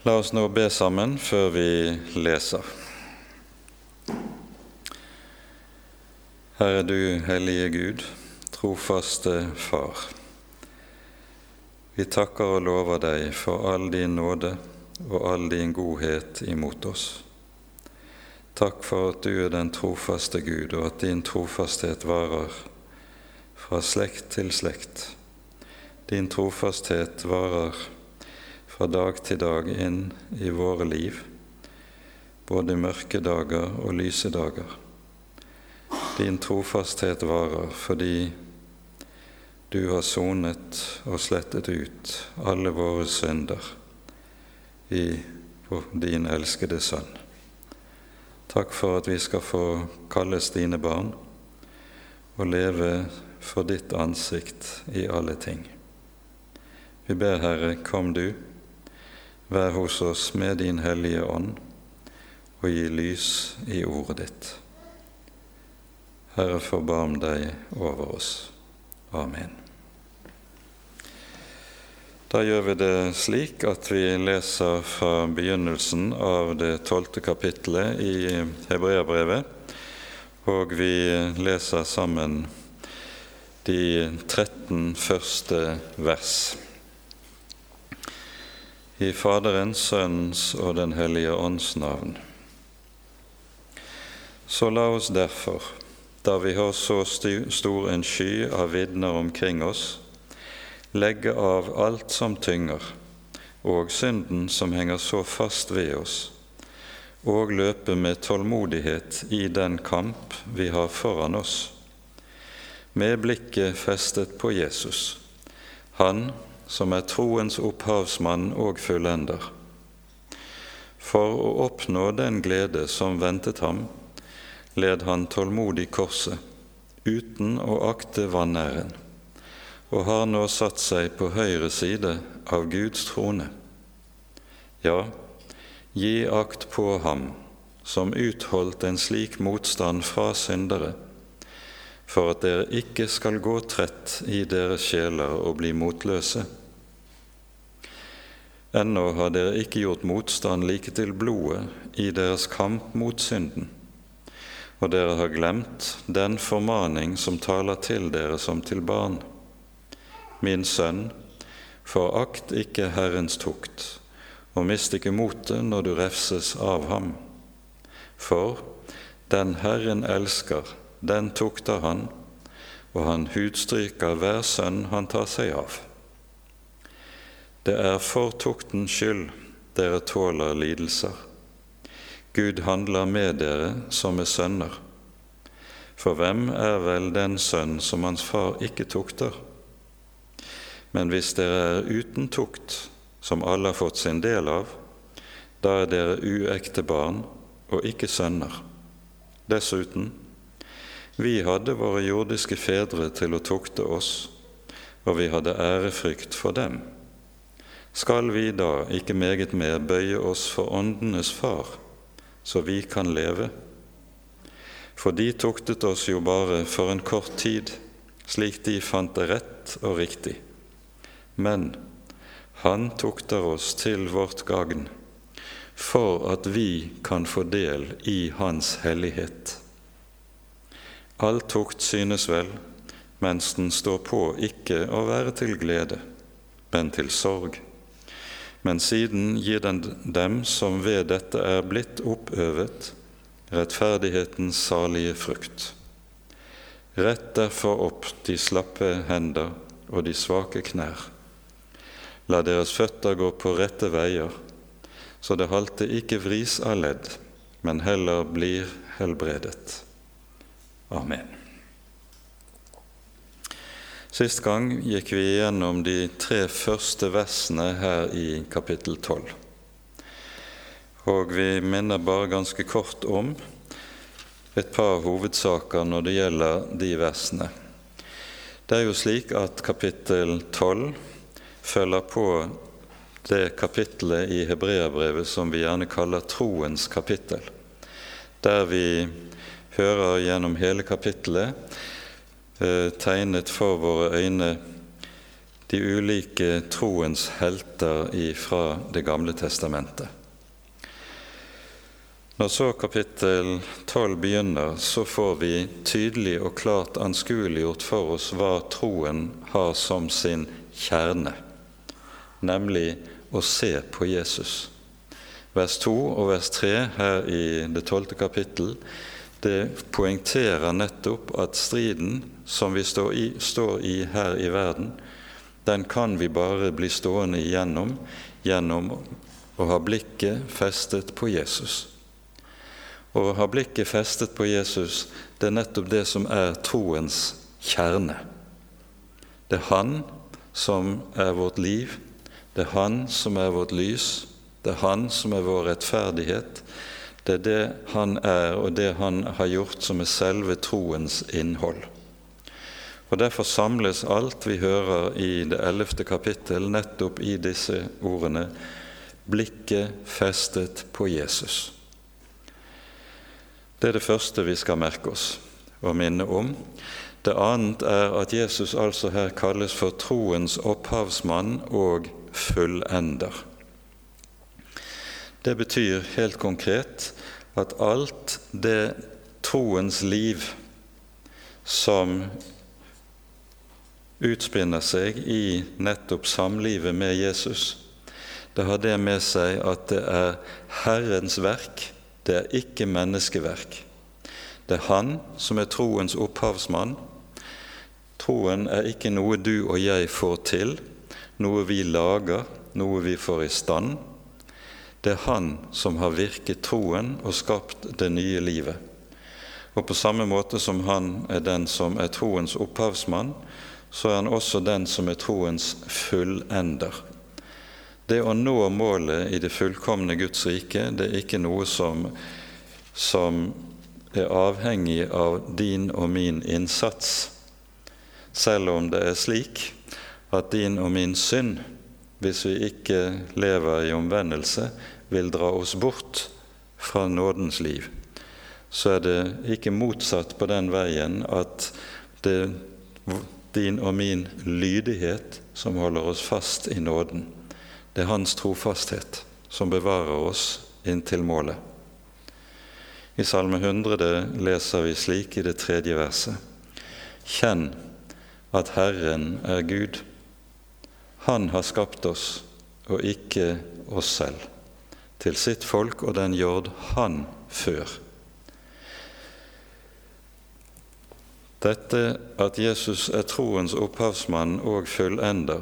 La oss nå be sammen før vi leser. Herre du hellige Gud, trofaste Far. Vi takker og lover deg for all din nåde og all din godhet imot oss. Takk for at du er den trofaste Gud, og at din trofasthet varer fra slekt til slekt. Din trofasthet varer fra dag til dag inn i våre liv, både mørke dager og lyse dager. Din trofasthet varer fordi du har sonet og slettet ut alle våre synder i din elskede Sønn. Takk for at vi skal få kalles dine barn og leve for ditt ansikt i alle ting. Vi ber, Herre, kom du Vær hos oss med din Hellige Ånd og gi lys i ordet ditt. Herre, forbarm deg over oss. Amen. Da gjør vi det slik at vi leser fra begynnelsen av det tolvte kapittelet i Hebreabrevet, og vi leser sammen de 13 første vers. I Faderens, Sønnens og Den hellige ånds navn. Så la oss derfor, da vi har så stor en sky av vitner omkring oss, legge av alt som tynger, og synden som henger så fast ved oss, og løpe med tålmodighet i den kamp vi har foran oss, med blikket festet på Jesus, Han som er troens opphavsmann og fullender. For å oppnå den glede som ventet ham, led han tålmodig korset, uten å akte vanæren, og har nå satt seg på høyre side av Guds trone. Ja, gi akt på ham som utholdt en slik motstand fra syndere, for at dere ikke skal gå trett i deres sjeler og bli motløse. Ennå har dere ikke gjort motstand like til blodet i deres kamp mot synden, og dere har glemt den formaning som taler til dere som til barn. Min sønn, forakt ikke Herrens tukt, og mist ikke motet når du refses av ham. For den Herren elsker, den tukter han, og han hudstryker hver sønn han tar seg av. Det er for tuktens skyld dere tåler lidelser. Gud handler med dere som med sønner. For hvem er vel den sønn som hans far ikke tukter? Men hvis dere er uten tukt, som alle har fått sin del av, da er dere uekte barn og ikke sønner. Dessuten, vi hadde våre jordiske fedre til å tukte oss, og vi hadde ærefrykt for dem skal vi da ikke meget mer bøye oss for åndenes far, så vi kan leve? For de tuktet oss jo bare for en kort tid, slik de fant det rett og riktig. Men han tukter oss til vårt gagn, for at vi kan få del i Hans hellighet. All tukt synes vel, mens den står på ikke å være til glede, men til sorg men siden gir den dem som ved dette er blitt oppøvet, rettferdighetens salige frukt. Rett derfor opp de slappe hender og de svake knær. La deres føtter gå på rette veier, så det halte ikke vris av ledd, men heller blir helbredet. Amen. Sist gang gikk vi gjennom de tre første versene her i kapittel 12. Og vi minner bare ganske kort om et par hovedsaker når det gjelder de versene. Det er jo slik at kapittel 12 følger på det kapittelet i Hebreabrevet som vi gjerne kaller troens kapittel, der vi hører gjennom hele kapittelet tegnet for våre øyne de ulike troens helter fra Det gamle testamentet. Når så kapittel 12 begynner, så får vi tydelig og klart anskueliggjort for oss hva troen har som sin kjerne, nemlig å se på Jesus. Vers 2 og vers 3 her i det tolvte kapittel det poengterer nettopp at striden som vi står i, står i her i verden, den kan vi bare bli stående igjennom gjennom å ha blikket festet på Jesus. Og Å ha blikket festet på Jesus, det er nettopp det som er troens kjerne. Det er Han som er vårt liv, det er Han som er vårt lys, det er Han som er vår rettferdighet. Det er det Han er, og det Han har gjort, som er selve troens innhold. Og Derfor samles alt vi hører i det ellevte kapittel, nettopp i disse ordene blikket festet på Jesus. Det er det første vi skal merke oss og minne om. Det annet er at Jesus altså her kalles for troens opphavsmann og fullender. Det betyr helt konkret at alt det troens liv som utspinner seg i nettopp samlivet med Jesus, det har det med seg at det er Herrens verk, det er ikke menneskeverk. Det er Han som er troens opphavsmann. Troen er ikke noe du og jeg får til, noe vi lager, noe vi får i stand. Det er Han som har virket troen og skapt det nye livet. Og på samme måte som Han er den som er troens opphavsmann, så er han også den som er troens fullender. Det å nå målet i det fullkomne Guds rike, det er ikke noe som, som er avhengig av din og min innsats, selv om det er slik at din og min synd hvis vi ikke lever i omvendelse, vil dra oss bort fra nådens liv, så er det ikke motsatt på den veien at det er din og min lydighet som holder oss fast i nåden. Det er Hans trofasthet som bevarer oss inntil målet. I Salme 100 leser vi slik i det tredje verset.: Kjenn at Herren er Gud. Han har skapt oss og ikke oss selv, til sitt folk og den jord han før. Dette at Jesus er troens opphavsmann og fullender,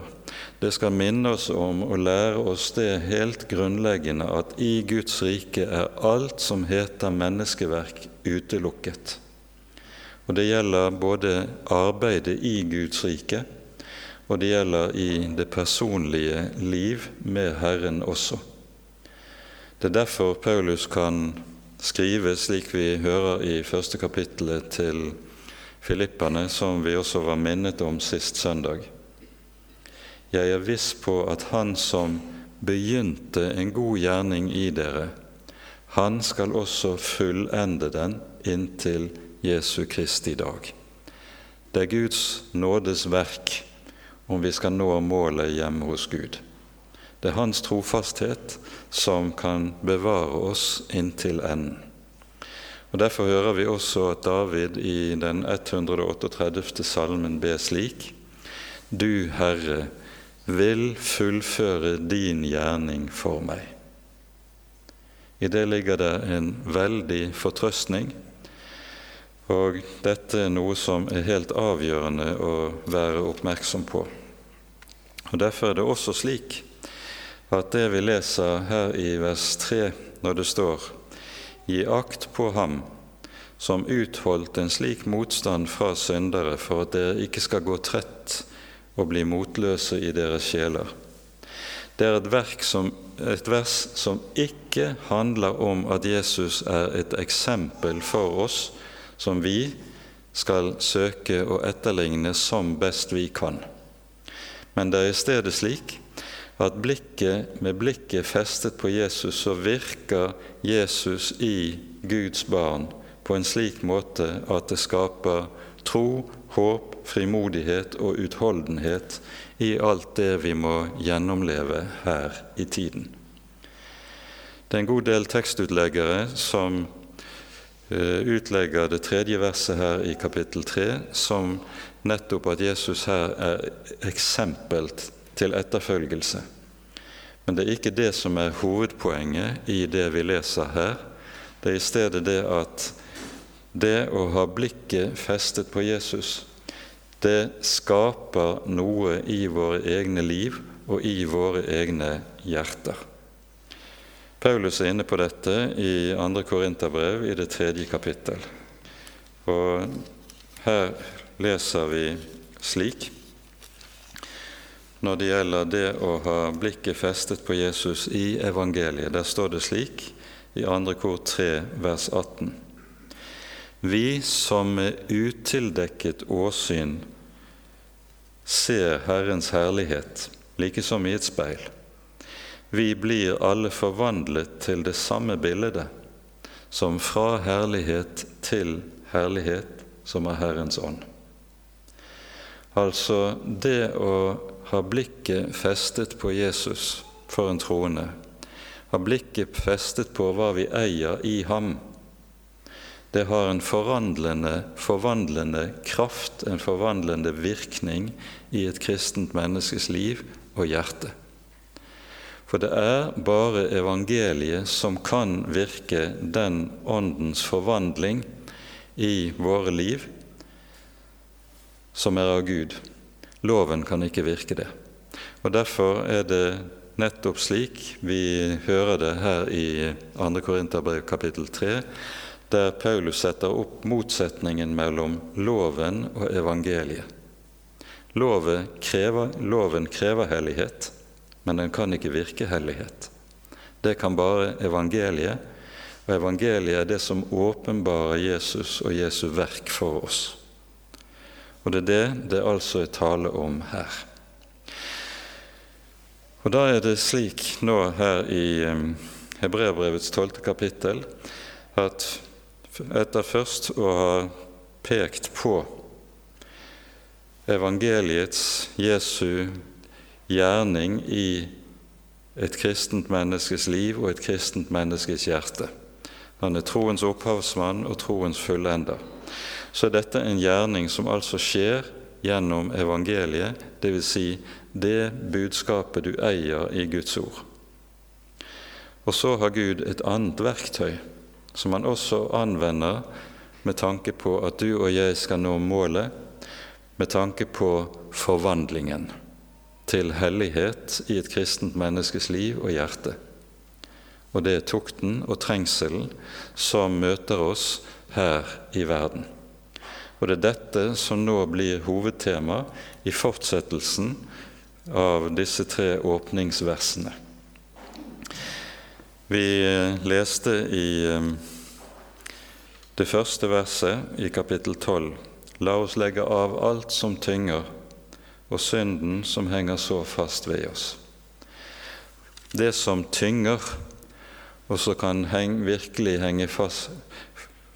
det skal minne oss om og lære oss det helt grunnleggende at i Guds rike er alt som heter menneskeverk, utelukket. Og Det gjelder både arbeidet i Guds rike, og det gjelder i det personlige liv med Herren også. Det er derfor Paulus kan skrive, slik vi hører i første kapittelet til Filippane, som vi også var minnet om sist søndag. Jeg er viss på at Han som begynte en god gjerning i dere, han skal også fullende den inntil Jesu Kristi dag. Det er Guds nådes verk om vi skal nå målet hjemme hos Gud. Det er Hans trofasthet som kan bevare oss inntil enden. Og Derfor hører vi også at David i den 138. salmen ber slik.: Du, Herre, vil fullføre din gjerning for meg. I det ligger det en veldig fortrøstning og dette er noe som er helt avgjørende å være oppmerksom på. Og Derfor er det også slik at det vi leser her i vers 3, når det står Gi akt på ham som utholdt en slik motstand fra syndere, for at dere ikke skal gå trett og bli motløse i deres sjeler. Det er et, som, et vers som ikke handler om at Jesus er et eksempel for oss som vi skal søke å etterligne som best vi kan. Men det er i stedet slik at blikket, med blikket festet på Jesus, så virker Jesus i Guds barn på en slik måte at det skaper tro, håp, frimodighet og utholdenhet i alt det vi må gjennomleve her i tiden. Det er en god del tekstutleggere som utlegger det tredje verset her i kapittel tre som nettopp at Jesus her er eksempel til etterfølgelse. Men det er ikke det som er hovedpoenget i det vi leser her. Det er i stedet det at det å ha blikket festet på Jesus, det skaper noe i våre egne liv og i våre egne hjerter. Paulus er inne på dette i 2. Korinterbrev i det tredje kapittel. Og her leser vi slik når det gjelder det å ha blikket festet på Jesus i evangeliet. Der står det slik i 2. kor 3, vers 18. Vi som med utildekket åsyn ser Herrens herlighet, like som i et speil vi blir alle forvandlet til det samme bildet, som fra herlighet til herlighet, som er Herrens ånd. Altså det å ha blikket festet på Jesus for en troende, ha blikket festet på hva vi eier i ham, det har en forvandlende, forvandlende kraft, en forvandlende virkning i et kristent menneskes liv og hjerte. For det er bare evangeliet som kan virke den åndens forvandling i våre liv som er av Gud. Loven kan ikke virke det. Og Derfor er det nettopp slik vi hører det her i 2. Korinterbrev kapittel 3, der Paulus setter opp motsetningen mellom loven og evangeliet. Loven krever, loven krever hellighet men den kan ikke virke hellighet. Det kan bare evangeliet, og evangeliet er det som åpenbarer Jesus og Jesu verk for oss. Og det er det det altså er tale om her. Og Da er det slik nå her i Hebreabrevets tolvte kapittel at etter først å ha pekt på evangeliets, Jesu gjerning i et kristent menneskes liv og et kristent menneskes hjerte. Han er troens opphavsmann og troens fullender. Så er dette en gjerning som altså skjer gjennom evangeliet, dvs. Si det budskapet du eier i Guds ord. Og så har Gud et annet verktøy som han også anvender med tanke på at du og jeg skal nå målet, med tanke på forvandlingen til hellighet i et kristent menneskes liv og hjerte. Og det er tukten og trengselen som møter oss her i verden. Og det er dette som nå blir hovedtema i fortsettelsen av disse tre åpningsversene. Vi leste i eh, det første verset i kapittel 12.: La oss legge av alt som tynger og synden som henger så fast ved oss. Det som tynger, og som kan heng, virkelig henge fast,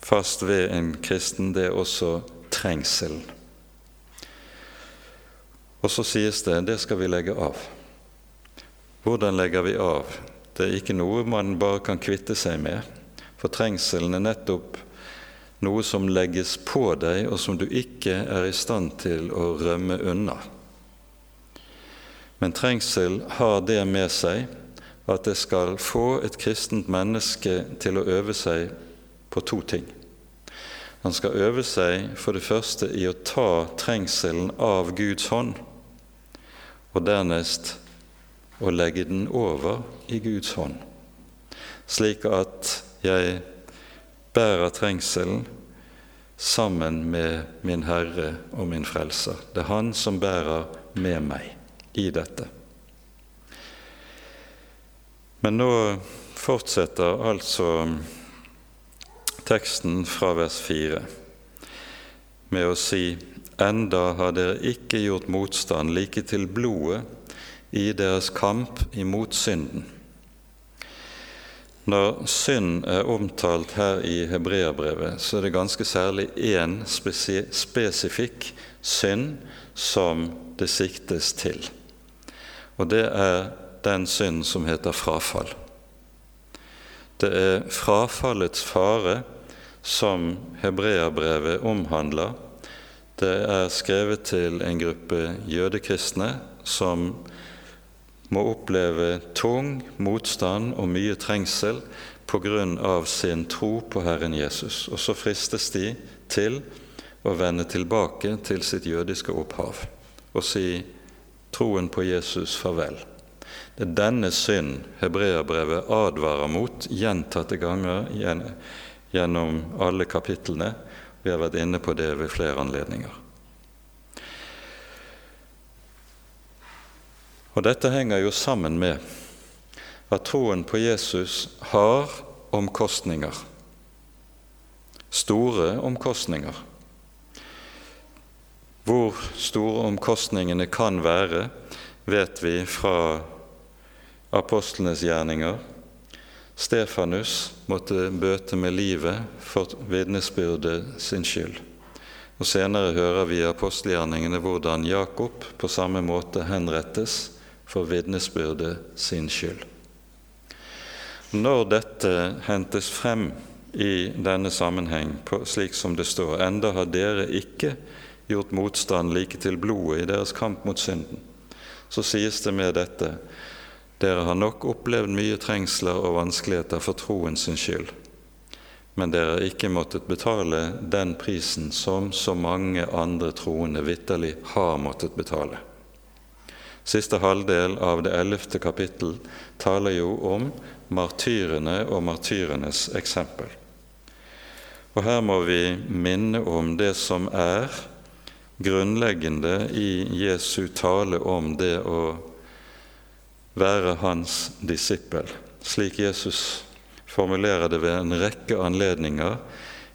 fast ved en kristen, det er også trengselen. Og så sies det det skal vi legge av. Hvordan legger vi av? Det er ikke noe man bare kan kvitte seg med, for trengselen er nettopp noe som legges på deg, og som du ikke er i stand til å rømme unna. Men trengsel har det med seg at det skal få et kristent menneske til å øve seg på to ting. Han skal øve seg for det første i å ta trengselen av Guds hånd, og dernest å legge den over i Guds hånd, slik at jeg bærer trengselen sammen med min Herre og min Frelser. Det er Han som bærer med meg i dette. Men nå fortsetter altså teksten fra vers 4 med å si enda har dere ikke gjort motstand like til blodet i deres kamp imot synden. Når synd er omtalt her i hebreerbrevet, så er det ganske særlig én spesifikk synd som det siktes til. Og det er den synd som heter frafall. Det er frafallets fare som hebreerbrevet omhandler. Det er skrevet til en gruppe jødekristne som må oppleve tung motstand og mye trengsel pga. sin tro på Herren Jesus. Og så fristes de til å vende tilbake til sitt jødiske opphav og si troen på Jesus farvel. Det er denne synd hebreerbrevet advarer mot gjentatte ganger gjennom alle kapitlene. Vi har vært inne på det ved flere anledninger. Og Dette henger jo sammen med at troen på Jesus har omkostninger. Store omkostninger. Hvor store omkostningene kan være, vet vi fra apostlenes gjerninger. Stefanus måtte bøte med livet for vitnesbyrdet sin skyld. Og Senere hører vi i apostelgjerningene hvordan Jakob på samme måte henrettes for vitnesbyrdet sin skyld. Når dette hentes frem i denne sammenheng, slik som det står, enda har dere ikke gjort motstand like til blodet i deres kamp mot synden, så sies det med dette dere har nok opplevd mye trengsler og vanskeligheter for troen sin skyld, men dere har ikke måttet betale den prisen som så mange andre troende vitterlig har måttet betale. Siste halvdel av det ellevte kapittel taler jo om martyrene og martyrenes eksempel. Og her må vi minne om det som er grunnleggende i Jesu tale om det å være hans disippel, slik Jesus formulerer det ved en rekke anledninger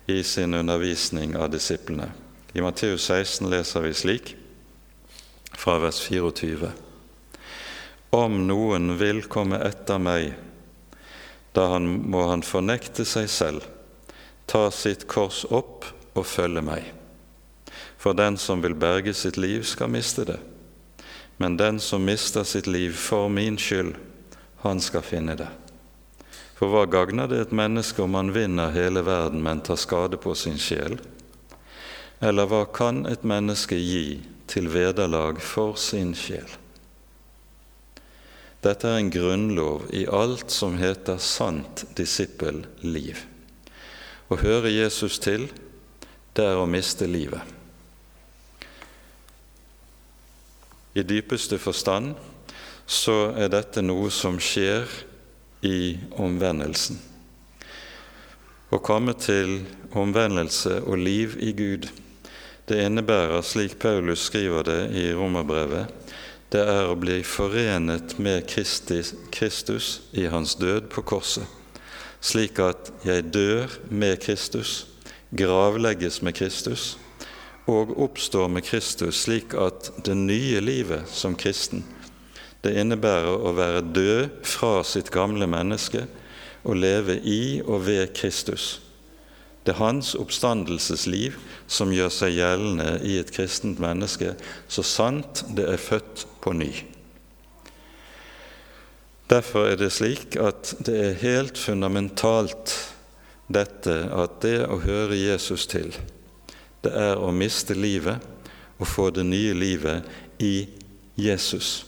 i sin undervisning av disiplene. I Matteus 16 leser vi slik fra vers 24. Om noen vil komme etter meg, da han, må han fornekte seg selv, ta sitt kors opp og følge meg. For den som vil berge sitt liv, skal miste det. Men den som mister sitt liv for min skyld, han skal finne det. For hva gagner det et menneske om han vinner hele verden, men tar skade på sin sjel? Eller hva kan et menneske gi til vederlag for sin sjel. Dette er en grunnlov i alt som heter sant disippelliv. Å høre Jesus til, det er å miste livet. I dypeste forstand så er dette noe som skjer i omvendelsen. Å komme til omvendelse og liv i Gud det innebærer, slik Paulus skriver det i romerbrevet, det er å bli forenet med Kristus i hans død på korset, slik at jeg dør med Kristus, gravlegges med Kristus og oppstår med Kristus, slik at det nye livet som kristen, det innebærer å være død fra sitt gamle menneske og leve i og ved Kristus det er hans oppstandelsesliv som gjør seg gjeldende i et kristent menneske, så sant det er født på ny. Derfor er det slik at det er helt fundamentalt dette at det å høre Jesus til, det er å miste livet og få det nye livet i Jesus.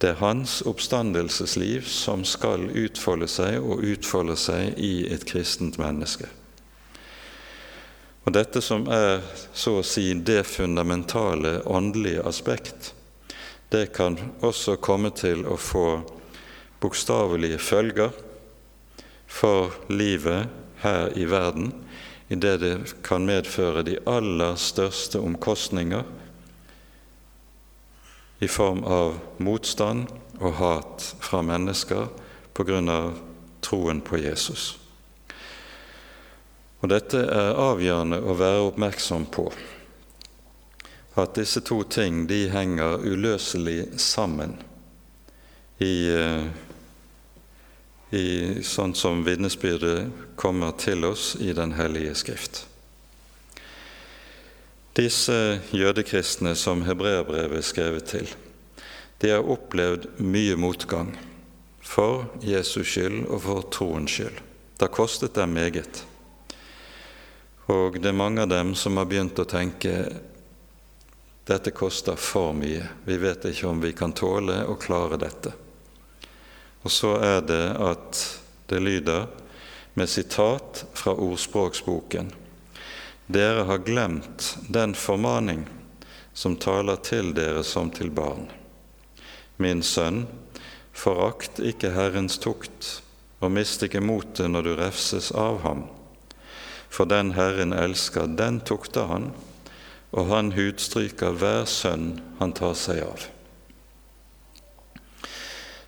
Det er hans oppstandelsesliv som skal utfolde seg og utfolde seg i et kristent menneske. Og Dette som er så å si det fundamentale åndelige aspekt, det kan også komme til å få bokstavelige følger for livet her i verden, i det kan medføre de aller største omkostninger i form av motstand og hat fra mennesker av troen på Jesus. Og Dette er avgjørende å være oppmerksom på. At disse to ting de henger uløselig sammen i, i, sånn som vitnesbyrdet kommer til oss i Den hellige skrift. Disse jødekristne som hebreerbrevet er skrevet til, de har opplevd mye motgang for Jesus skyld og for troens skyld. Det har kostet dem meget. Og det er mange av dem som har begynt å tenke dette koster for mye, vi vet ikke om vi kan tåle å klare dette. Og så er det at det lyder med sitat fra ordspråksboken Dere har glemt den formaning som taler til dere som til barn. Min sønn, forakt ikke Herrens tukt, og mist ikke motet når du refses av ham. For den Herren elsker, den tukter han, og han hudstryker hver sønn han tar seg av.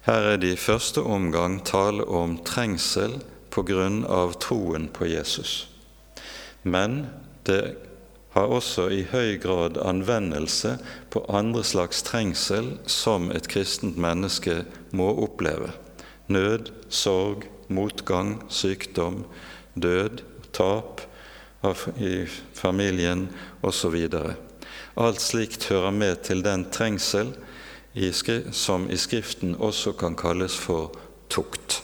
Her er det i første omgang tale om trengsel på grunn av troen på Jesus. Men det har også i høy grad anvendelse på andre slags trengsel som et kristent menneske må oppleve. Nød, sorg, motgang, sykdom, død, tap i familien osv. Alt slikt hører med til den trengsel som i Skriften også kan kalles for tukt.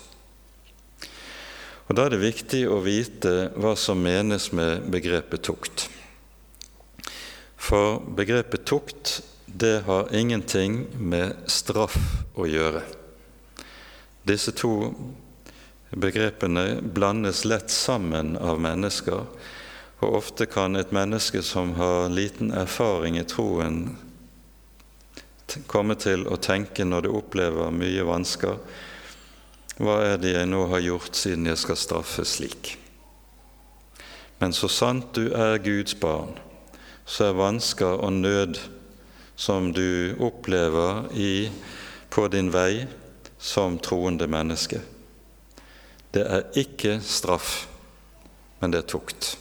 Og Da er det viktig å vite hva som menes med begrepet tukt. For begrepet tukt det har ingenting med straff å gjøre. Disse to begrepene blandes lett sammen av mennesker, og ofte kan et menneske som har liten erfaring i troen, komme til å tenke når du opplever mye vansker hva er det jeg nå har gjort siden jeg skal straffes slik? Men så sant du er Guds barn, så er vansker og nød som du opplever i, på din vei som troende menneske. Det er ikke straff, men det er tukt.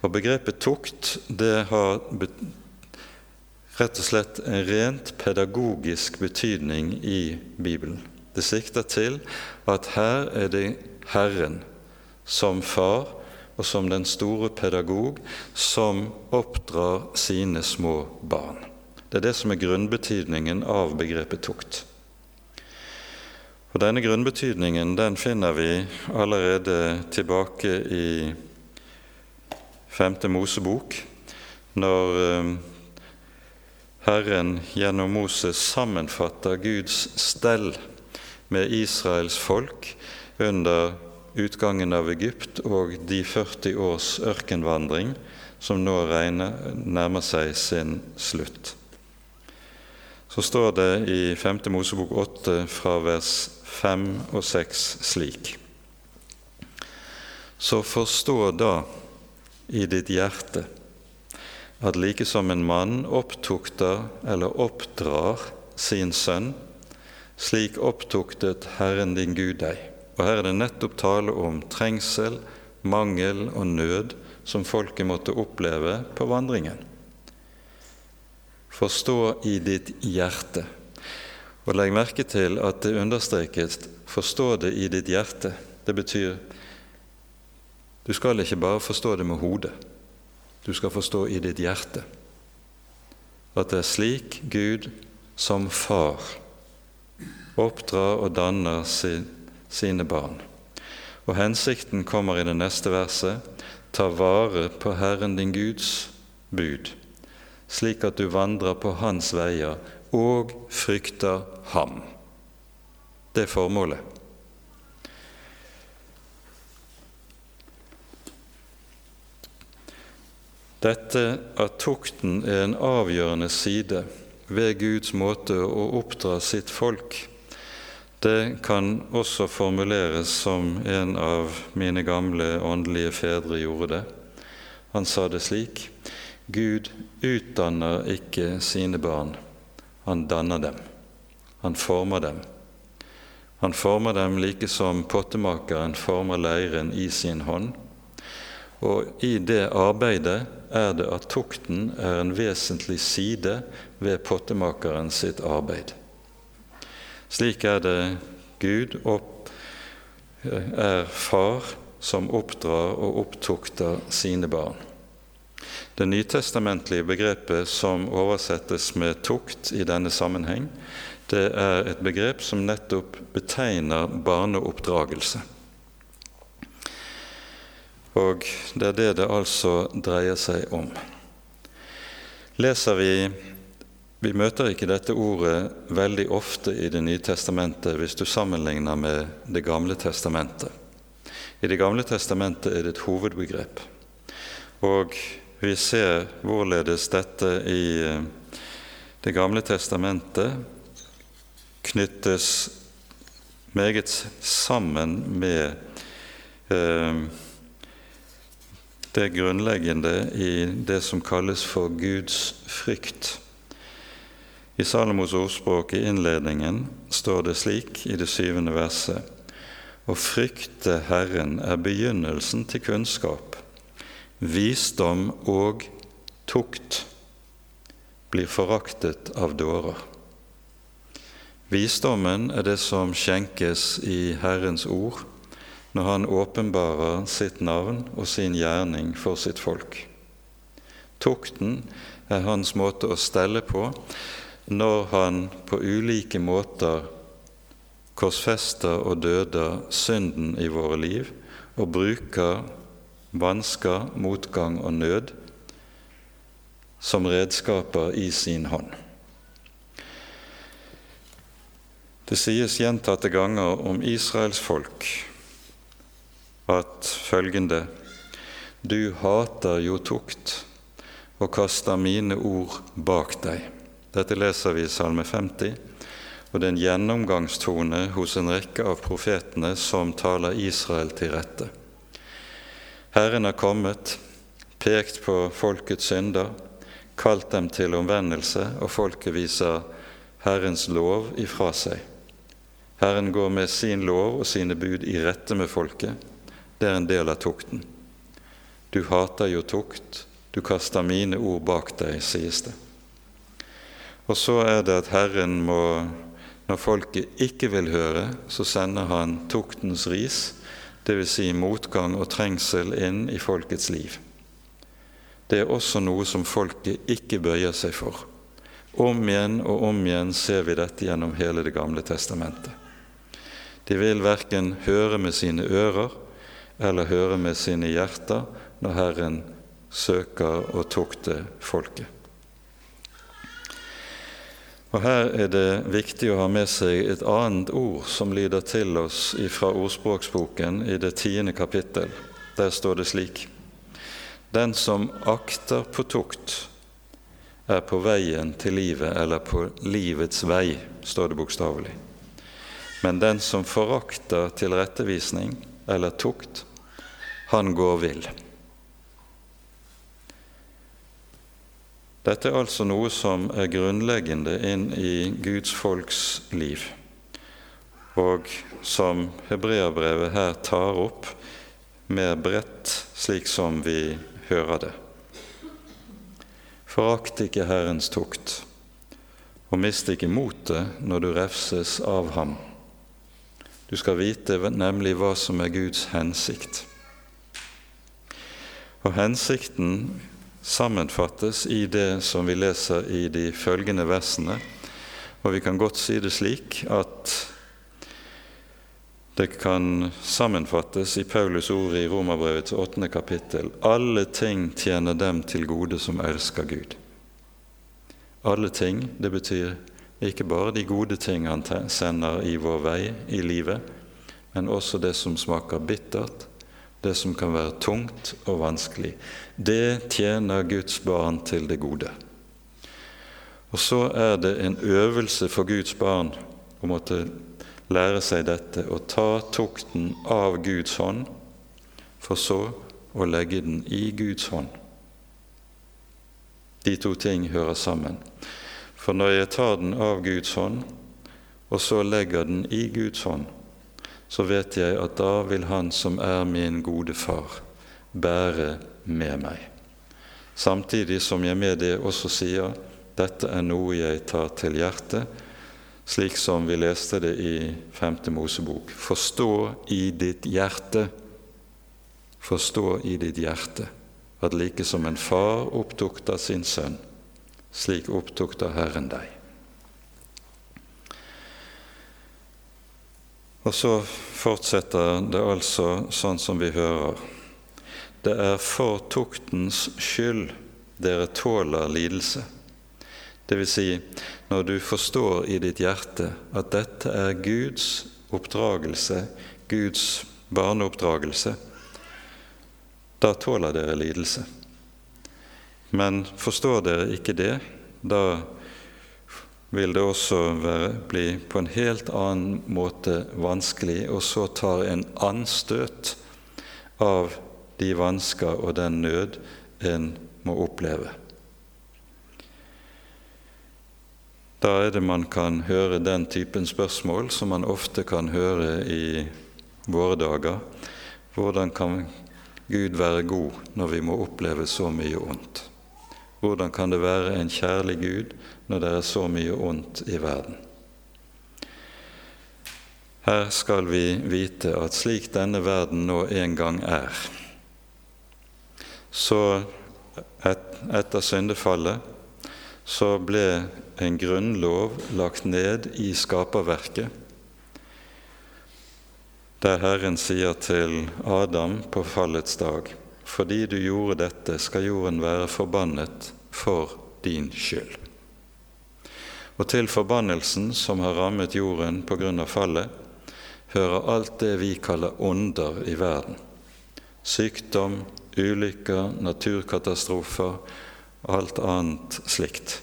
Og begrepet tukt det har rett og slett en rent pedagogisk betydning i Bibelen. Det sikter til at her er det Herren som far og som den store pedagog som oppdrar sine små barn. Det er det som er grunnbetydningen av begrepet tukt. Og Denne grunnbetydningen den finner vi allerede tilbake i femte Mosebok, når eh, Herren gjennom Moses sammenfatter Guds stell med Israels folk under utgangen av Egypt og de 40 års ørkenvandring som nå regner, nærmer seg sin slutt. Så står det i 5. Mosebok 8 fra vers 5 og 6 slik. Så forstå da i ditt hjerte at like som en mann opptukter eller oppdrar sin sønn, slik opptuktet Herren din Gud deg. Og her er det nettopp tale om trengsel, mangel og nød som folket måtte oppleve på vandringen. Forstå i ditt hjerte. Og legg merke til at det understreket 'forstå det i ditt hjerte'. Det betyr du skal ikke bare forstå det med hodet, du skal forstå i ditt hjerte at det er slik Gud som far oppdrar og danner sine barn. Og hensikten kommer i det neste verset ta vare på Herren din Guds bud, slik at du vandrer på Hans veier og frykter Ham. Det er formålet. Dette at tukten er en avgjørende side ved Guds måte å oppdra sitt folk, det kan også formuleres som en av mine gamle åndelige fedre gjorde det. Han sa det slik Gud utdanner ikke sine barn, han danner dem. Han former dem. Han former dem like som pottemakeren former leiren i sin hånd. Og i det arbeidet er det at tukten er en vesentlig side ved pottemakeren sitt arbeid. Slik er det Gud opp, er far som oppdrar og opptukter sine barn. Det nytestamentlige begrepet som oversettes med 'tukt' i denne sammenheng, det er et begrep som nettopp betegner barneoppdragelse. Og det er det det altså dreier seg om. Leser vi Vi møter ikke dette ordet veldig ofte i Det nye testamentet hvis du sammenligner med Det gamle testamentet. I Det gamle testamentet er det et hovedbegrep. Og vi ser hvorledes dette i eh, Det gamle testamentet knyttes meget sammen med eh, det grunnleggende i det som kalles for Guds frykt. I Salomos ordspråk i innledningen står det slik i det syvende verset Å frykte Herren er begynnelsen til kunnskap. Visdom og tukt blir foraktet av dårer. Visdommen er det som skjenkes i Herrens ord når han åpenbarer sitt navn og sin gjerning for sitt folk. Tukten er hans måte å stelle på når han på ulike måter korsfester og døder synden i våre liv og bruker vansker, motgang og nød som redskaper i sin hånd. Det sies gjentatte ganger om Israels folk at følgende Du hater jo tukt og kaster mine ord bak deg. Dette leser vi i Salme 50 og det er en gjennomgangstone hos en rekke av profetene som taler Israel til rette. Herren har kommet, pekt på folkets synder, kalt dem til omvendelse, og folket viser Herrens lov ifra seg. Herren går med sin lov og sine bud i rette med folket. Det er en del av tukten. Du hater jo tukt, du kaster mine ord bak deg, sies det. Og så er det at Herren må når folket ikke vil høre, så sender han tuktens ris, dvs. Si motgang og trengsel, inn i folkets liv. Det er også noe som folket ikke bøyer seg for. Om igjen og om igjen ser vi dette gjennom hele Det gamle testamentet. De vil verken høre med sine ører eller høre med sine hjerter når Herren søker å tukte folket. Og Her er det viktig å ha med seg et annet ord som lyder til oss fra ordspråksboken i det tiende kapittel. Der står det slik.: Den som akter på tukt, er på veien til livet, eller på livets vei, står det bokstavelig. Men den som forakter tilrettevisning eller tukt, han går vill. Dette er altså noe som er grunnleggende inn i Guds folks liv, og som hebreerbrevet her tar opp mer bredt, slik som vi hører det. Forakt ikke Herrens tukt, og mist ikke motet når du refses av ham. Du skal vite nemlig hva som er Guds hensikt. Og hensikten sammenfattes i det som vi leser i de følgende versene. Og vi kan godt si det slik at det kan sammenfattes i Paulus ord i Romerbrevets åttende kapittel. Alle ting tjener dem til gode som elsker Gud. Alle ting, det betyr ikke bare de gode ting han sender i vår vei i livet, men også det som smaker bittert, det som kan være tungt og vanskelig. Det tjener Guds barn til det gode. Og så er det en øvelse for Guds barn å måtte lære seg dette å ta tukten av Guds hånd, for så å legge den i Guds hånd. De to ting hører sammen. For når jeg tar den av Guds hånd, og så legger den i Guds hånd, så vet jeg at da vil Han som er min gode far, bære med meg. Samtidig som jeg med det også sier dette er noe jeg tar til hjertet, slik som vi leste det i 5. Mosebok. Forstå i ditt hjerte, forstå i ditt hjerte at like som en far opptukter sin sønn, slik opptukter Herren deg. Og så fortsetter det altså sånn som vi hører. Det er for tuktens skyld dere tåler lidelse. Det vil si, når du forstår i ditt hjerte at dette er Guds oppdragelse, Guds barneoppdragelse, da tåler dere lidelse. Men forstår dere ikke det, da vil det også være, bli på en helt annen måte vanskelig, og så tar en anstøt av de vansker og den nød en må oppleve. Da er det man kan høre den typen spørsmål som man ofte kan høre i våre dager. Hvordan kan Gud være god når vi må oppleve så mye ondt? Hvordan kan det være en kjærlig Gud når det er så mye ondt i verden? Her skal vi vite at slik denne verden nå en gang er, så et, etter syndefallet så ble en grunnlov lagt ned i skaperverket, der Herren sier til Adam på fallets dag:" Fordi du gjorde dette, skal jorden være forbannet for din skyld. Og til forbannelsen som har rammet jorden på grunn av fallet, hører alt det vi kaller onder i verden. Sykdom, ulykker, naturkatastrofer, alt annet slikt.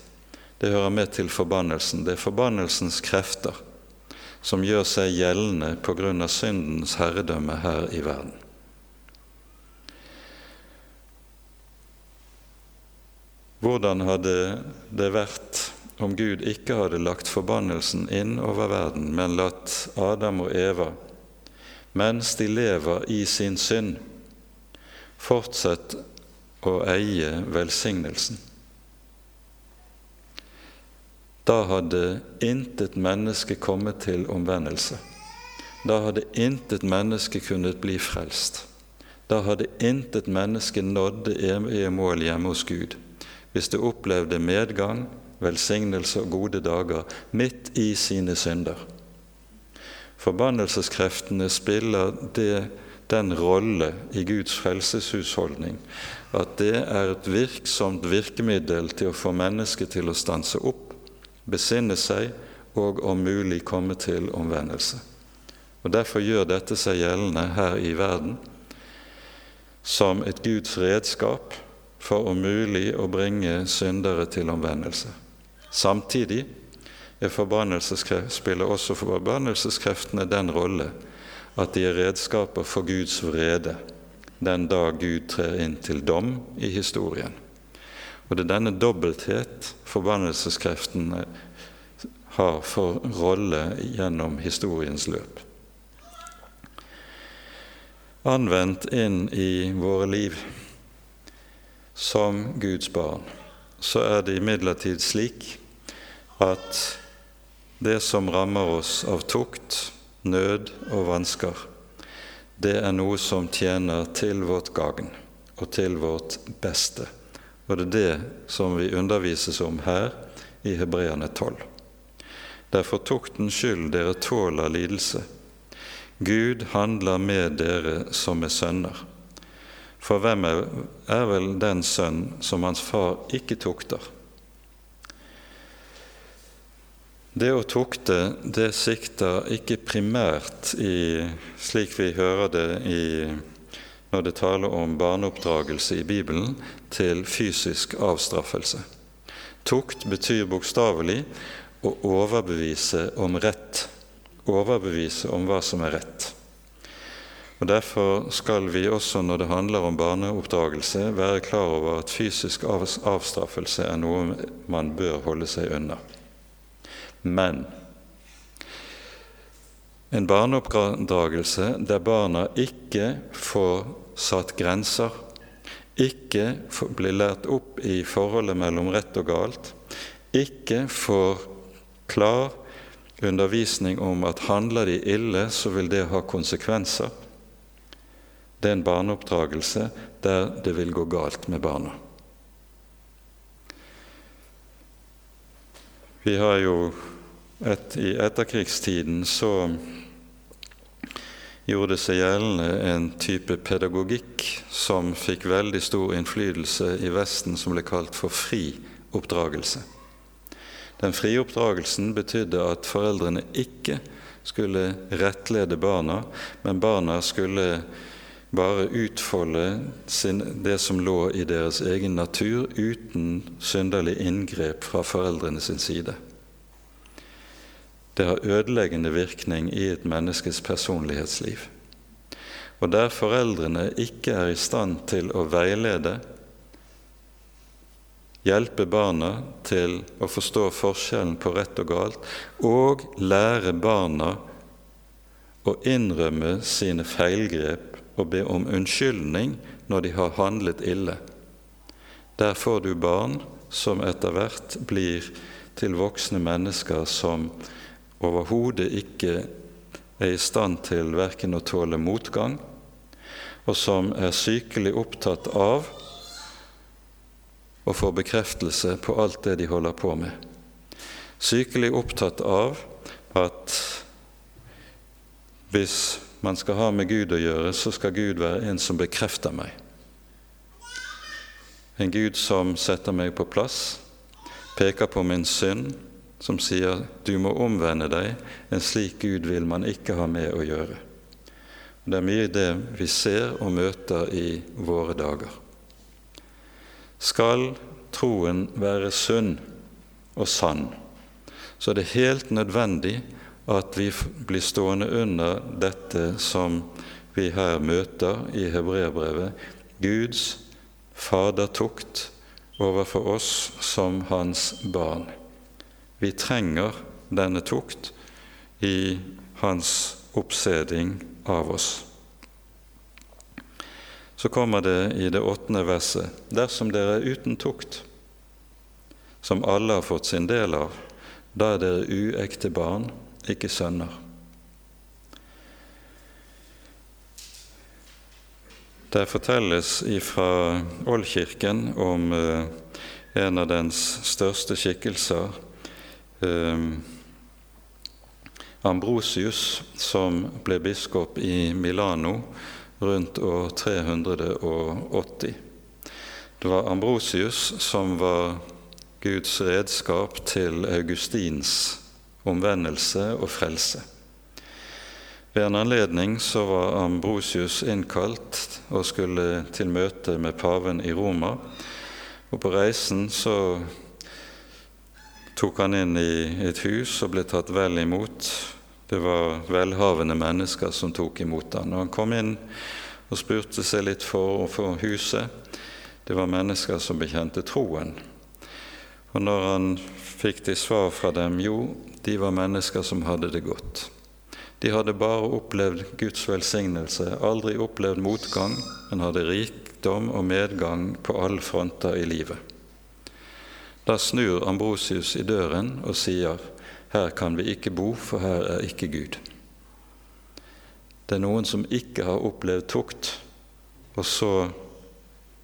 Det hører med til forbannelsen. Det er forbannelsens krefter som gjør seg gjeldende på grunn av syndens herredømme her i verden. Hvordan hadde det vært om Gud ikke hadde lagt forbannelsen inn over verden, men latt Adam og Eva, mens de lever i sin synd, fortsette å eie velsignelsen? Da hadde intet menneske kommet til omvendelse. Da hadde intet menneske kunnet bli frelst. Da hadde intet menneske nådd det evige mål hjemme hos Gud hvis det opplevde medgang, velsignelse og gode dager midt i sine synder. Forbannelseskreftene spiller det, den rolle i Guds frelseshusholdning at det er et virksomt virkemiddel til å få mennesket til å stanse opp, besinne seg og om mulig komme til omvendelse. Og Derfor gjør dette seg gjeldende her i verden som et Guds redskap for om mulig å bringe syndere til omvendelse. Samtidig spiller også forbannelseskreftene den rolle at de er redskaper for Guds vrede den dag Gud trer inn til dom i historien. Og Det er denne dobbelthet forbannelseskreftene har for rolle gjennom historiens løp. Anvendt inn i våre liv som Guds barn, så er det imidlertid slik at det som rammer oss av tukt, nød og vansker, det er noe som tjener til vårt gagn og til vårt beste. Og det er det som vi undervises om her i Hebreane 12. Det er for tuktens skyld dere tåler lidelse. Gud handler med dere som er sønner. For hvem er, er vel den sønn som hans far ikke tukter? Det å tukte, det sikter ikke primært i, slik vi hører det i, når det taler om barneoppdragelse i Bibelen, til fysisk avstraffelse. Tukt betyr bokstavelig å overbevise om rett, overbevise om hva som er rett. Og Derfor skal vi også når det handler om barneoppdragelse, være klar over at fysisk avstraffelse er noe man bør holde seg unna. Men en barneoppdragelse der barna ikke får satt grenser, ikke blir lært opp i forholdet mellom rett og galt, ikke får klar undervisning om at handler de ille, så vil det ha konsekvenser. Det er en barneoppdragelse der det vil gå galt med barna. Vi har jo et, I etterkrigstiden så gjorde det seg gjeldende en type pedagogikk som fikk veldig stor innflytelse i Vesten, som ble kalt for fri oppdragelse. Den frie oppdragelsen betydde at foreldrene ikke skulle rettlede barna, men barna skulle bare utfolde sin, det som lå i deres egen natur, uten synderlig inngrep fra foreldrene sin side. Det har ødeleggende virkning i et menneskes personlighetsliv. Og der foreldrene ikke er i stand til å veilede, hjelpe barna til å forstå forskjellen på rett og galt, og lære barna å innrømme sine feilgrep og be om unnskyldning når de har handlet ille. Der får du barn som etter hvert blir til voksne mennesker som overhodet ikke er i stand til verken å tåle motgang, og som er sykelig opptatt av å få bekreftelse på alt det de holder på med. Sykelig opptatt av at hvis man skal ha med Gud å gjøre, så skal Gud være en som bekrefter meg. En Gud som setter meg på plass, peker på min synd, som sier 'du må omvende deg'. En slik Gud vil man ikke ha med å gjøre. Det er mye det vi ser og møter i våre dager. Skal troen være sunn og sann, så er det helt nødvendig at vi blir stående under dette som vi her møter i hebreerbrevet, Guds fadertukt overfor oss som hans barn. Vi trenger denne tukt i hans oppseding av oss. Så kommer det i det åttende verset. Dersom dere er uten tukt, som alle har fått sin del av, da er dere uekte barn, ikke sønner. Det fortelles fra Oldkirken om eh, en av dens største skikkelser, eh, Ambrosius, som ble biskop i Milano rundt år 380. Det var Ambrosius som var Guds redskap til Augustins omvendelse og frelse. Ved en anledning så var Ambrosius innkalt og skulle til møte med paven i Roma. Og på reisen så tok han inn i et hus og ble tatt vel imot det var velhavende mennesker som tok imot ham. Og han kom inn og spurte seg litt for å få huset, det var mennesker som bekjente troen. Og når han fikk de svar fra dem, jo, de var mennesker som hadde det godt. De hadde bare opplevd Guds velsignelse, aldri opplevd motgang, men hadde rikdom og medgang på alle fronter i livet. Da snur Ambrosius i døren og sier:" Her kan vi ikke bo, for her er ikke Gud. Det er noen som ikke har opplevd tukt, og så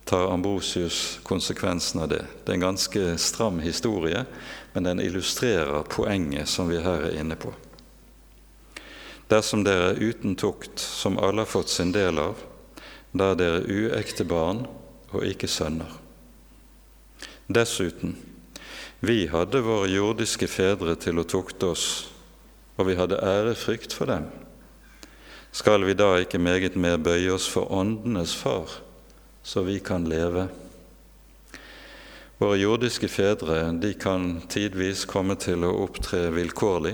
tar Ambrosius konsekvensen av det. Det er en ganske stram historie, men den illustrerer poenget som vi her er inne på. Dersom dere er uten tukt, som alle har fått sin del av, da er dere uekte barn og ikke sønner. Dessuten, vi hadde våre jordiske fedre til å tukte oss, og vi hadde ærefrykt for dem. Skal vi da ikke meget mer bøye oss for åndenes far, så vi kan leve? Våre jordiske fedre de kan tidvis komme til å opptre vilkårlig.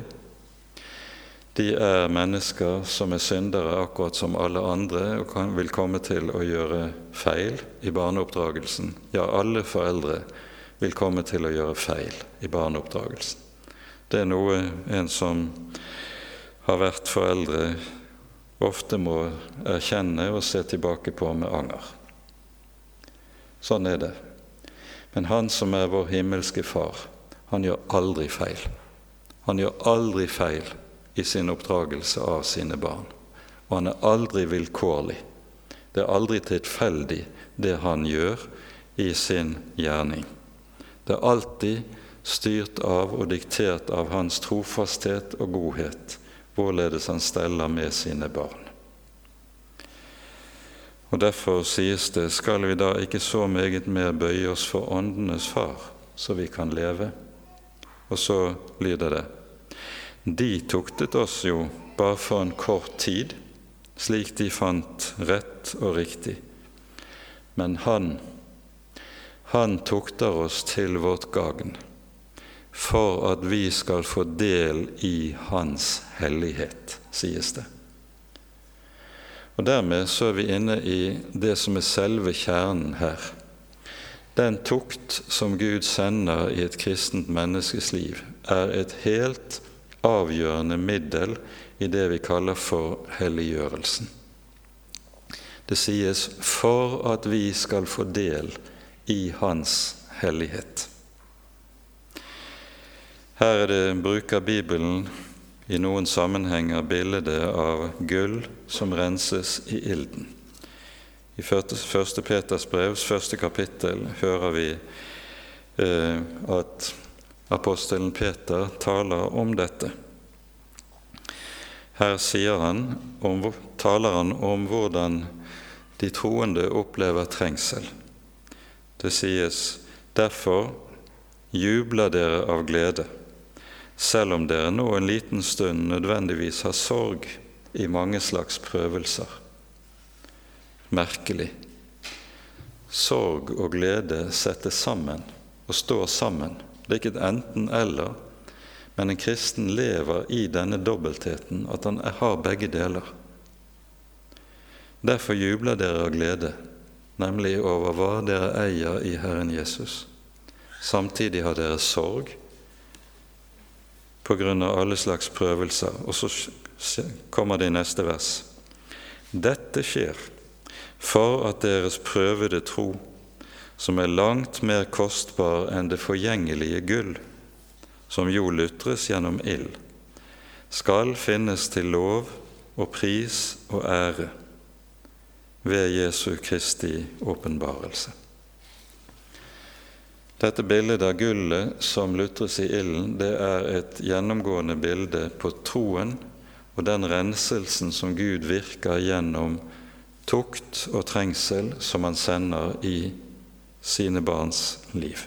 De er mennesker som er syndere, akkurat som alle andre, og kan, vil komme til å gjøre feil i barneoppdragelsen. Ja, alle foreldre vil komme til å gjøre feil i barneoppdragelsen. Det er noe en som har vært foreldre, ofte må erkjenne og se tilbake på med anger. Sånn er det. Men Han som er vår himmelske Far, han gjør aldri feil. Han gjør aldri feil i sin oppdragelse av sine barn. Og han er aldri vilkårlig. Det er aldri tilfeldig, det han gjør i sin gjerning. Det er alltid styrt av og diktert av hans trofasthet og godhet, hvorledes han steller med sine barn. Og Derfor sies det, skal vi da ikke så meget mer bøye oss for åndenes far, så vi kan leve? Og så lyder det, de tuktet oss jo bare for en kort tid, slik de fant rett og riktig. Men Han, Han tukter oss til vårt gagn for at vi skal få del i Hans hellighet, sies det. Og Dermed så er vi inne i det som er selve kjernen her. Den tukt som Gud sender i et kristent menneskes liv, er et helt avgjørende middel i det vi kaller for helliggjørelsen. Det sies 'for at vi skal få del i Hans hellighet'. Her er det bruker Bibelen i noen sammenhenger bildet av gull som renses i ilden. I 1. Peters brevs første kapittel hører vi eh, at apostelen Peter taler om dette. Her han om, taler han om hvordan de troende opplever trengsel. Det sies derfor jubler dere av glede selv om dere nå en liten stund nødvendigvis har sorg i mange slags prøvelser. Merkelig. Sorg og glede settes sammen og står sammen. Det er ikke et enten-eller, men en kristen lever i denne dobbeltheten, at han har begge deler. Derfor jubler dere av glede, nemlig over hva dere eier i Herren Jesus. Samtidig har dere sorg av alle slags prøvelser. Og så kommer det i neste vers. Dette skjer for at deres prøvede tro, som er langt mer kostbar enn det forgjengelige gull, som jo lutres gjennom ild, skal finnes til lov og pris og ære ved Jesu Kristi åpenbarelse. Dette bildet av gullet som lutres i ilden, det er et gjennomgående bilde på troen og den renselsen som Gud virker gjennom tukt og trengsel som han sender i sine barns liv.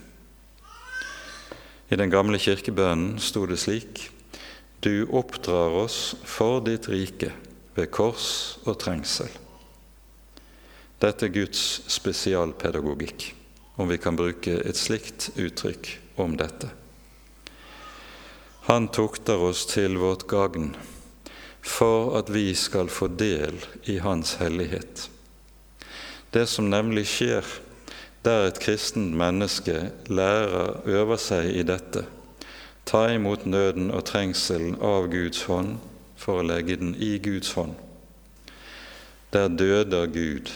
I den gamle kirkebønnen sto det slik:" Du oppdrar oss for ditt rike ved kors og trengsel. Dette er Guds spesialpedagogikk om vi kan bruke et slikt uttrykk om dette. Han tukter oss til vårt gagn for at vi skal få del i Hans hellighet. Det som nemlig skjer der et kristent menneske lærer, øver seg i dette, ta imot nøden og trengselen av Guds hånd for å legge den i Guds hånd. Der døder Gud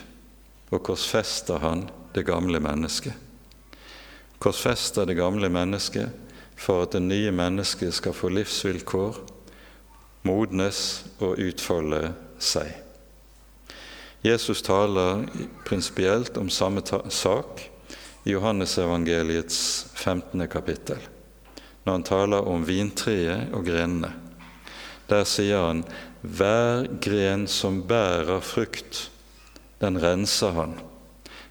og korsfester Han det gamle mennesket. Korsfester det gamle mennesket for at det nye mennesket skal få livsvilkår, modnes og utfolde seg. Jesus taler prinsipielt om samme sak i Johannesevangeliets 15. kapittel, når han taler om vintreet og grenene. Der sier han hver gren som bærer frukt, den renser han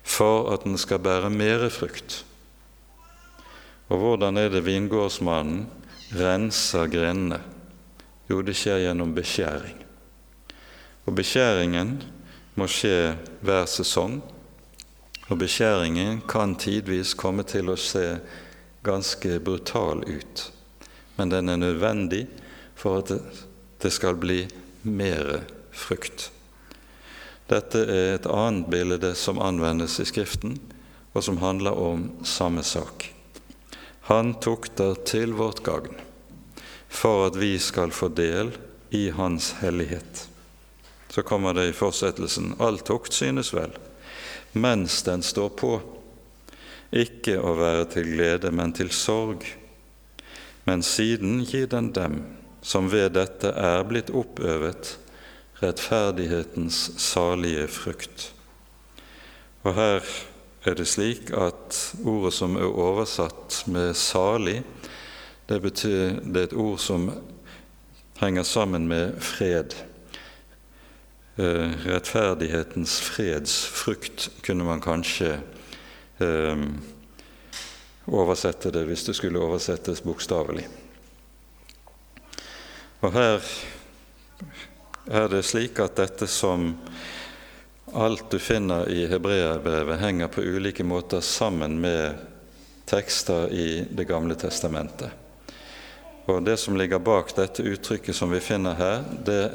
for at den skal bære mere frukt. Og hvordan er det vingårdsmannen renser grenene? Jo, det skjer gjennom beskjæring. Og beskjæringen må skje hver sesong. Og beskjæringen kan tidvis komme til å se ganske brutal ut, men den er nødvendig for at det skal bli mere frukt. Dette er et annet bilde som anvendes i Skriften, og som handler om samme sak. Han tukter til vårt gagn, for at vi skal få del i Hans hellighet. Så kommer det i fortsettelsen all tukt synes vel, mens den står på, ikke å være til glede, men til sorg. men siden gir den dem som ved dette er blitt oppøvet, rettferdighetens salige frukt. Og her er det slik at ordet som er oversatt med 'salig', det betyr det er et ord som henger sammen med fred. Eh, rettferdighetens fredsfrukt kunne man kanskje eh, oversette det hvis det skulle oversettes bokstavelig. Og her er det slik at dette som alt du finner i hebreerbrevet, henger på ulike måter sammen med tekster i Det gamle testamentet. Og Det som ligger bak dette uttrykket som vi finner her, det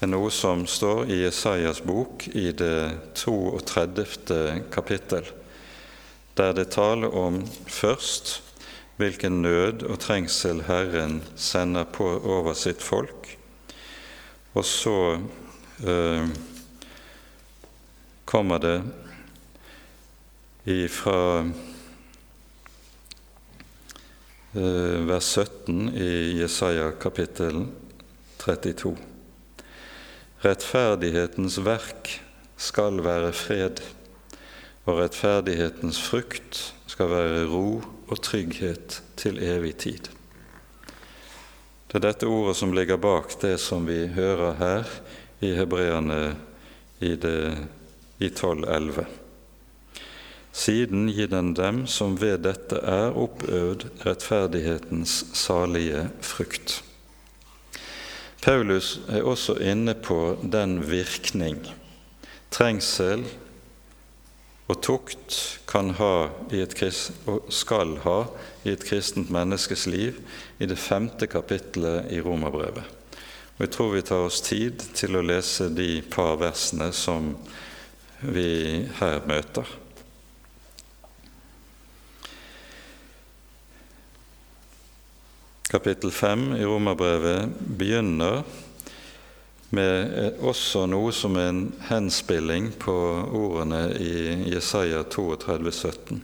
er noe som står i Jesajas bok i det 32. kapittel, der det taler om først hvilken nød og trengsel Herren sender på over sitt folk, og så eh, kommer det fra eh, vers 17 i Jesaja kapittel 32. Rettferdighetens verk skal være fred, og rettferdighetens frukt skal være ro og trygghet til evig tid. Det er dette ordet som ligger bak det som vi hører her i Hebreerne i, i 12.11. Siden gir den dem som ved dette er oppøvd rettferdighetens salige frukt. Paulus er også inne på den virkning trengsel og tukt kan ha et, og skal ha i et kristent menneskes liv i det femte kapittelet i Romerbrevet. Og Jeg tror vi tar oss tid til å lese de par versene som vi her møter. Kapittel 5 i Romerbrevet begynner med eh, også noe som en henspilling på ordene i Jesaja 32, 17.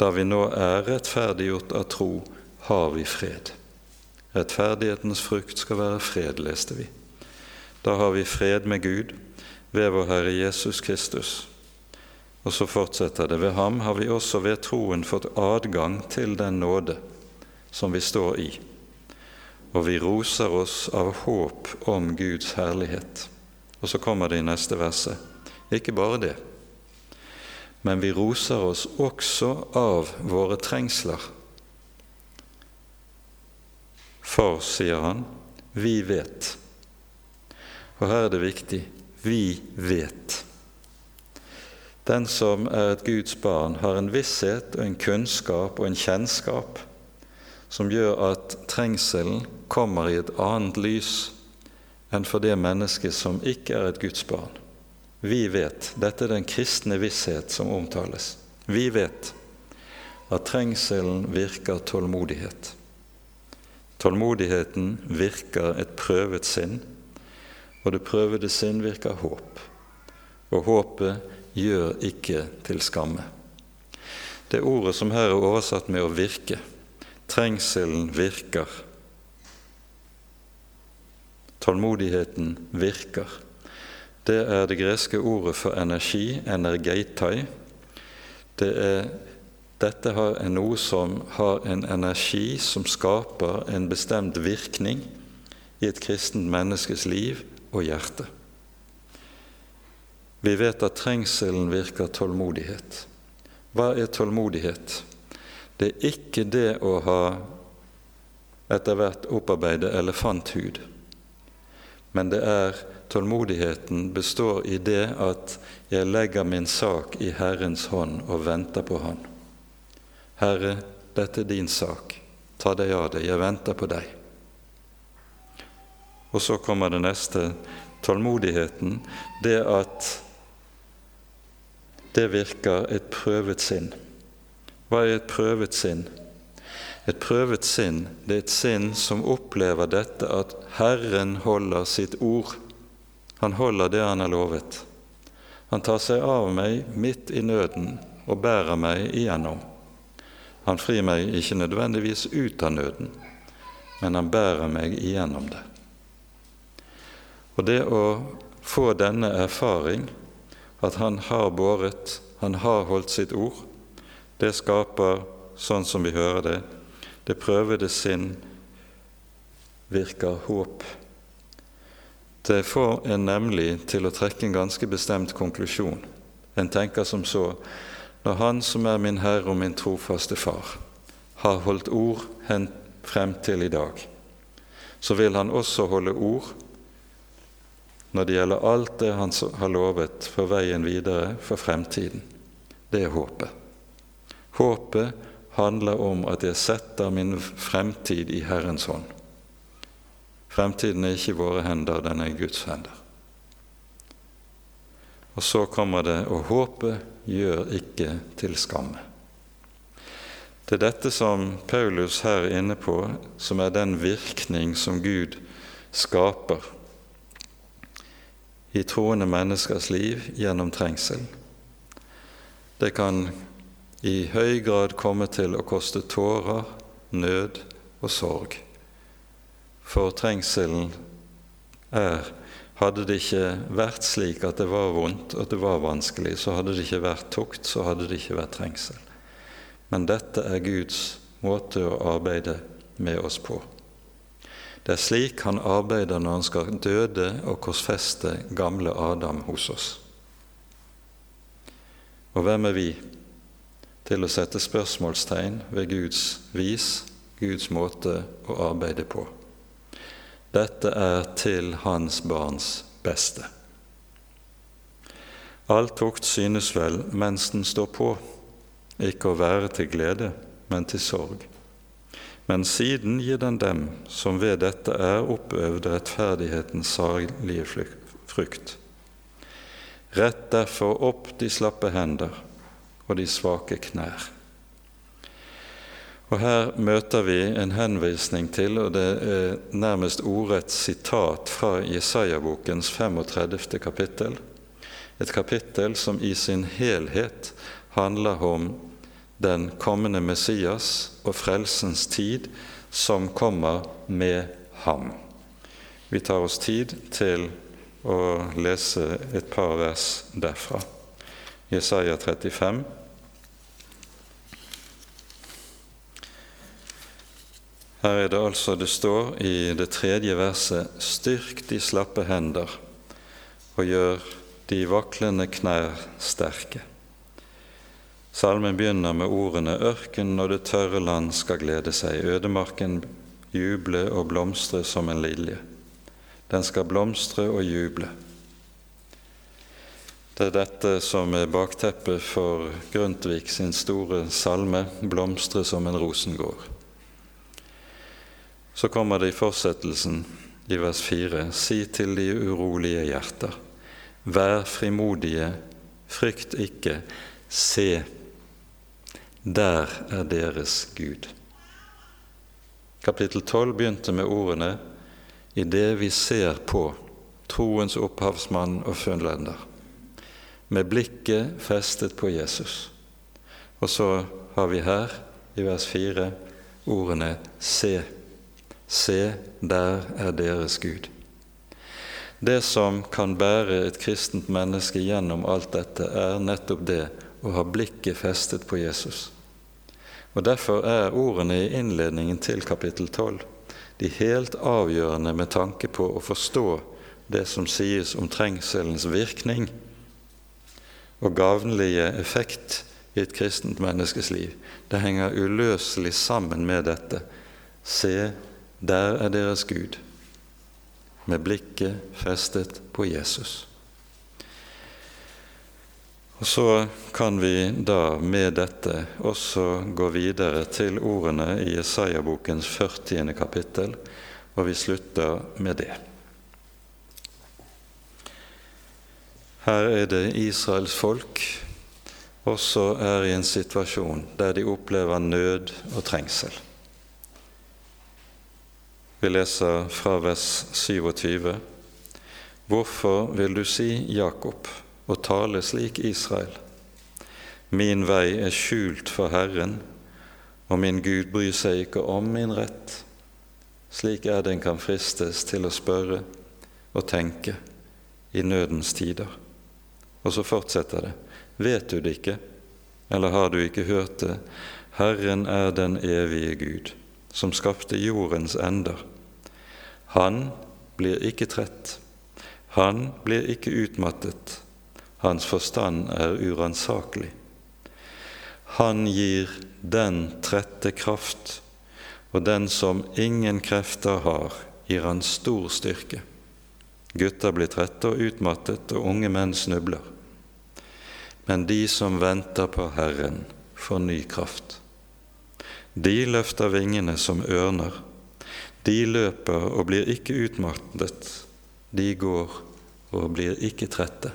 Da vi nå er rettferdiggjort av tro, har vi fred. Rettferdighetens frukt skal være fred, leste vi. Da har vi fred med Gud ved vår Herre Jesus Kristus. Og så fortsetter det. Ved ham har vi også ved troen fått adgang til den nåde som vi står i og vi roser oss av håp om Guds herlighet. Og så kommer det i neste verset. Ikke bare det, men vi roser oss også av våre trengsler. For, sier han, vi vet. Og her er det viktig vi vet. Den som er et Guds barn, har en visshet og en kunnskap og en kjennskap som gjør at trengselen kommer i et annet lys enn for det mennesket som ikke er et Guds barn. Vi vet, dette er den kristne visshet som omtales, vi vet at trengselen virker tålmodighet. Tålmodigheten virker et prøvet sinn, og det prøvede sinn virker håp. Og håpet gjør ikke til skamme. Det ordet som her er oversatt med 'å virke', trengselen virker Tålmodigheten virker. Det er det greske ordet for energi, energeitai. Det er, dette er noe som har en energi som skaper en bestemt virkning i et kristent menneskes liv og hjerte. Vi vet at trengselen virker tålmodighet. Hva er tålmodighet? Det er ikke det å ha etter hvert opparbeide elefanthud men det er tålmodigheten består i det at jeg legger min sak i Herrens hånd og venter på Han. Herre, dette er din sak. Ta deg av det. Jeg venter på deg. Og så kommer det neste tålmodigheten. Det at det virker et prøvet sinn. Hva er et prøvet sinn? Et prøvet sinn det er et sinn som opplever dette at Herren holder sitt ord. Han holder det han har lovet. Han tar seg av meg midt i nøden og bærer meg igjennom. Han frir meg ikke nødvendigvis ut av nøden, men han bærer meg igjennom det. Og det å få denne erfaring, at han har båret, han har holdt sitt ord, det skaper, sånn som vi hører det, det prøvede sinn virker håp. Det får en nemlig til å trekke en ganske bestemt konklusjon. En tenker som så når Han som er min Herre og min trofaste Far, har holdt ord frem til i dag, så vil Han også holde ord når det gjelder alt det Han har lovet for veien videre for fremtiden. Det er håpet. Håpet handler om at jeg setter min fremtid i Herrens hånd. Fremtiden er ikke i våre hender, den er i Guds hender. Og så kommer det og håpet gjør ikke til skamme. Det er dette som Paulus her er inne på, som er den virkning som Gud skaper i troende menneskers liv gjennom trengsel. Det kan i høy grad komme til å koste tårer, nød og sorg. For trengselen er Hadde det ikke vært slik at det var vondt, at det var vanskelig, så hadde det ikke vært tukt, så hadde det ikke vært trengsel. Men dette er Guds måte å arbeide med oss på. Det er slik han arbeider når han skal døde og korsfeste gamle Adam hos oss. Og hvem er vi til å sette spørsmålstegn ved Guds vis, Guds måte å arbeide på? Dette er til hans barns beste. All tukt synes vel mens den står på, ikke å være til glede, men til sorg. Men siden gir den dem som ved dette er oppøvd rettferdighetens salige frukt. Rett derfor opp de slappe hender og de svake knær. Og Her møter vi en henvisning til, og det er nærmest ordrett sitat fra Jesaja-bokens 35. kapittel. Et kapittel som i sin helhet handler om den kommende Messias og frelsens tid som kommer med ham. Vi tar oss tid til å lese et par vers derfra. Jesaja 35, Her er det altså det står i det tredje verset Styrk de slappe hender og gjør de vaklende knær sterke. Salmen begynner med ordene Ørken og det tørre land skal glede seg, ødemarken juble og blomstre som en lilje. Den skal blomstre og juble. Det er dette som er bakteppet for Grundtvig sin store salme 'Blomstre som en rosengård'. Så kommer det i fortsettelsen i vers 4.: Si til de urolige hjerter, vær frimodige, frykt ikke, se, der er deres Gud. Kapittel 12 begynte med ordene i det vi ser på troens opphavsmann og funnlender, med blikket festet på Jesus. Og så har vi her, i vers 4, ordene 'se'. Se, der er deres Gud. Det som kan bære et kristent menneske gjennom alt dette, er nettopp det å ha blikket festet på Jesus. Og Derfor er ordene i innledningen til kapittel 12 de helt avgjørende med tanke på å forstå det som sies om trengselens virkning og gavnlige effekt i et kristent menneskes liv. Det henger uløselig sammen med dette. Se, der er deres Gud, med blikket festet på Jesus. Og Så kan vi da med dette også gå videre til ordene i Jesaja-bokens 40. kapittel, og vi slutter med det. Her er det Israels folk også er i en situasjon der de opplever nød og trengsel. Vi leser fra vers 27. Hvorfor vil du si Jakob og tale slik Israel? Min vei er skjult for Herren, og min Gud bryr seg ikke om min rett. Slik er det en kan fristes til å spørre og tenke i nødens tider. Og så fortsetter det. Vet du det ikke, eller har du ikke hørt det? Herren er den evige Gud, som skapte jordens ender. Han blir ikke trett, han blir ikke utmattet, hans forstand er uransakelig. Han gir den trette kraft, og den som ingen krefter har, gir han stor styrke. Gutter blir trette og utmattet, og unge menn snubler. Men de som venter på Herren, får ny kraft. De løfter vingene som ørner. De løper og blir ikke utmattet. De går og blir ikke trette.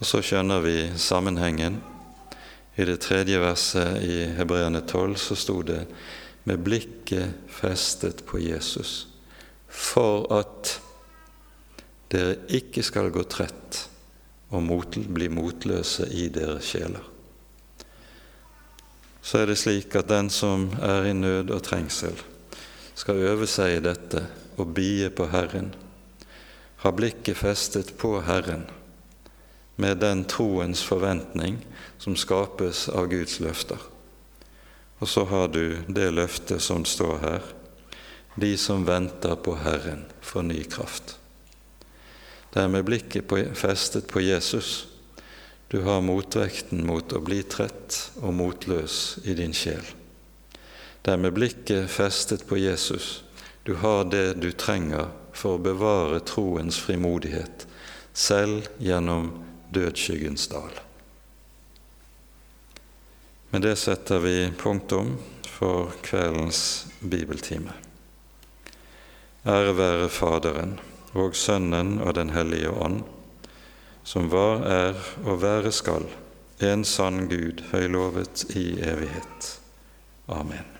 Og så skjønner vi sammenhengen. I det tredje verset i Hebreane 12 så sto det med blikket festet på Jesus, for at dere ikke skal gå trett og mot, bli motløse i deres sjeler. Så er det slik at den som er i nød og trengsel, skal øve seg i dette og bie på Herren, ha blikket festet på Herren, med den troens forventning som skapes av Guds løfter. Og så har du det løftet som står her. De som venter på Herren, får ny kraft. Det er med blikket på, festet på Jesus du har motvekten mot å bli trett og motløs i din sjel. Det er med blikket festet på Jesus du har det du trenger for å bevare troens frimodighet, selv gjennom dødsskyggens dal. Med det setter vi punktum for kveldens bibeltime. Ære være Faderen og Sønnen og Den hellige ånd, som var, er og være skal, en sann Gud, høylovet i evighet. Amen.